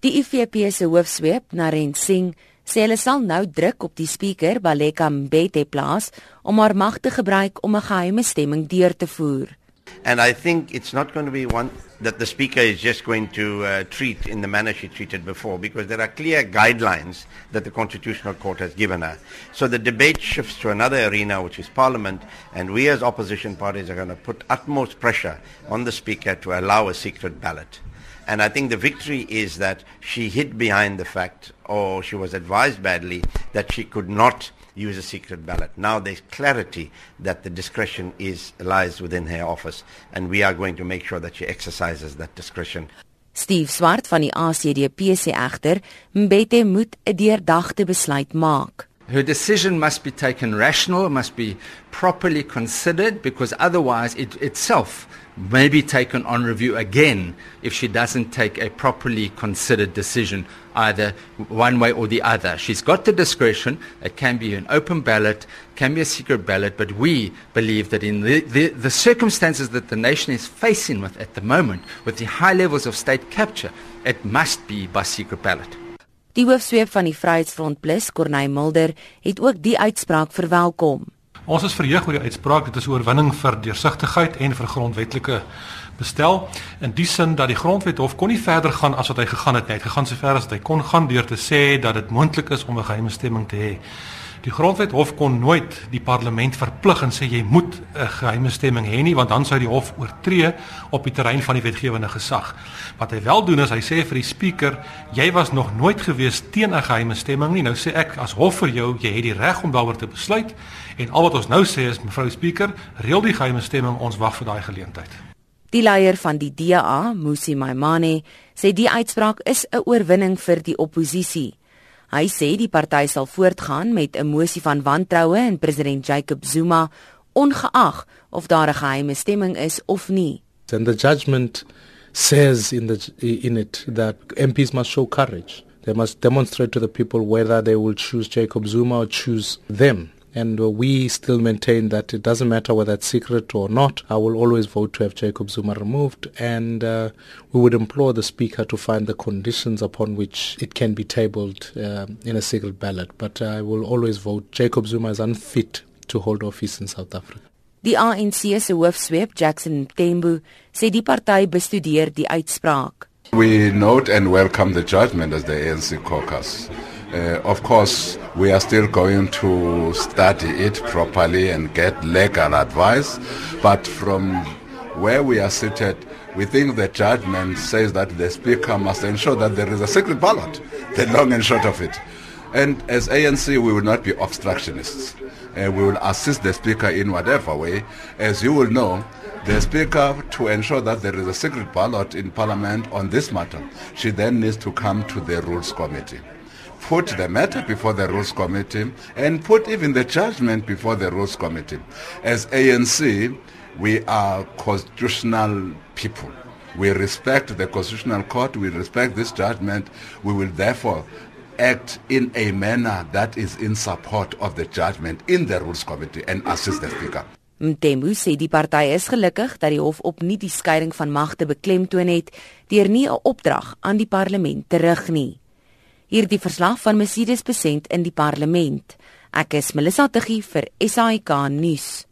Die IFP se hoofsweep, Naren Singh, sê hulle sal nou druk op die spreker, Baleka Mbete plaas om haar mag te gebruik om 'n geheime stemming deur te voer. And I think it's not going to be one that the speaker is just going to uh, treat in the manner she treated before because there are clear guidelines that the Constitutional Court has given her. So the debate shifts to another arena, which is Parliament, and we as opposition parties are going to put utmost pressure on the speaker to allow a secret ballot. And I think the victory is that she hid behind the fact, or she was advised badly, that she could not use a secret ballot. Now there's clarity that the discretion is lies within her office, and we are going to make sure that she exercises that discretion. Steve Swart van die ACDP sê egter Mbete moet 'n deurdagte besluit maak. Her decision must be taken rational, must be properly considered because otherwise it itself may be taken on review again if she doesn't take a properly considered decision either one way or the other. She's got the discretion. It can be an open ballot, can be a secret ballot, but we believe that in the, the, the circumstances that the nation is facing with at the moment, with the high levels of state capture, it must be by secret ballot. Die hoofsweep van die Vryheidsfront Plus, Corneil Mulder, het ook die uitspraak verwelkom. Ons is verheug oor die uitspraak. Dit is 'n oorwinning vir deursigtigheid en vir grondwetlike bestel in die sin dat die grondwethof kon nie verder gaan as wat hy gegaan het nie. Hy het gegaan so ver as wat hy kon gaan deur te sê dat dit moontlik is om 'n geheime stemming te hê. Die grondwethof kon nooit die parlement verplig en sê jy moet 'n geheime stemming hê nie want dan sou die hof oortree op die terrein van die wetgewende gesag. Wat hy wel doen is hy sê vir die spreker, jy was nog nooit gewees teen 'n geheime stemming nie. Nou sê ek as hof vir jou, jy het die reg om daaroor te besluit en al wat ons nou sê is mevrou spreker, reël die geheime stemming, ons wag vir daai geleentheid. Die leier van die DA, Musi Maimane, sê die uitspraak is 'n oorwinning vir die oppositie. Hy sê die party sal voortgaan met 'n mosie van wantroue in president Jacob Zuma ongeag of daar 'n geheime stemming is of nie. And the judgment says in the in it that MPs must show courage. They must demonstrate to the people whether they will choose Jacob Zuma or choose them. And uh, we still maintain that it doesn't matter whether it's secret or not. I will always vote to have Jacob Zuma removed. And uh, we would implore the Speaker to find the conditions upon which it can be tabled uh, in a secret ballot. But I will always vote Jacob Zuma is unfit to hold office in South Africa. Die ANC se hoofsweep Jackson Tembu sê die party bestudeer die uitspraak. We note and welcome the judgment as the ANC caucus. Uh, of course, we are still going to study it properly and get legal advice. But from where we are seated, we think the judgment says that the Speaker must ensure that there is a secret ballot, the long and short of it. And as ANC, we will not be obstructionists. Uh, we will assist the Speaker in whatever way. As you will know, the Speaker, to ensure that there is a secret ballot in Parliament on this matter, she then needs to come to the Rules Committee. Put the matter before the Rules Committee and put even the judgment before the Rules Committee. As ANC, we are constitutional people. We respect the Constitutional Court, we respect this judgment. We will therefore act in a manner that is in support of the judgment in the Rules Committee and assist the Speaker. Mtemu sê die party is gelukkig dat die hof opnuut die skeiding van magte beklemtoon het deur nie 'n opdrag aan die parlement te rig nie. Hierdie verslag van Mercedes Besent in die parlement. Ek is Melissa Tuggie vir SAK nuus.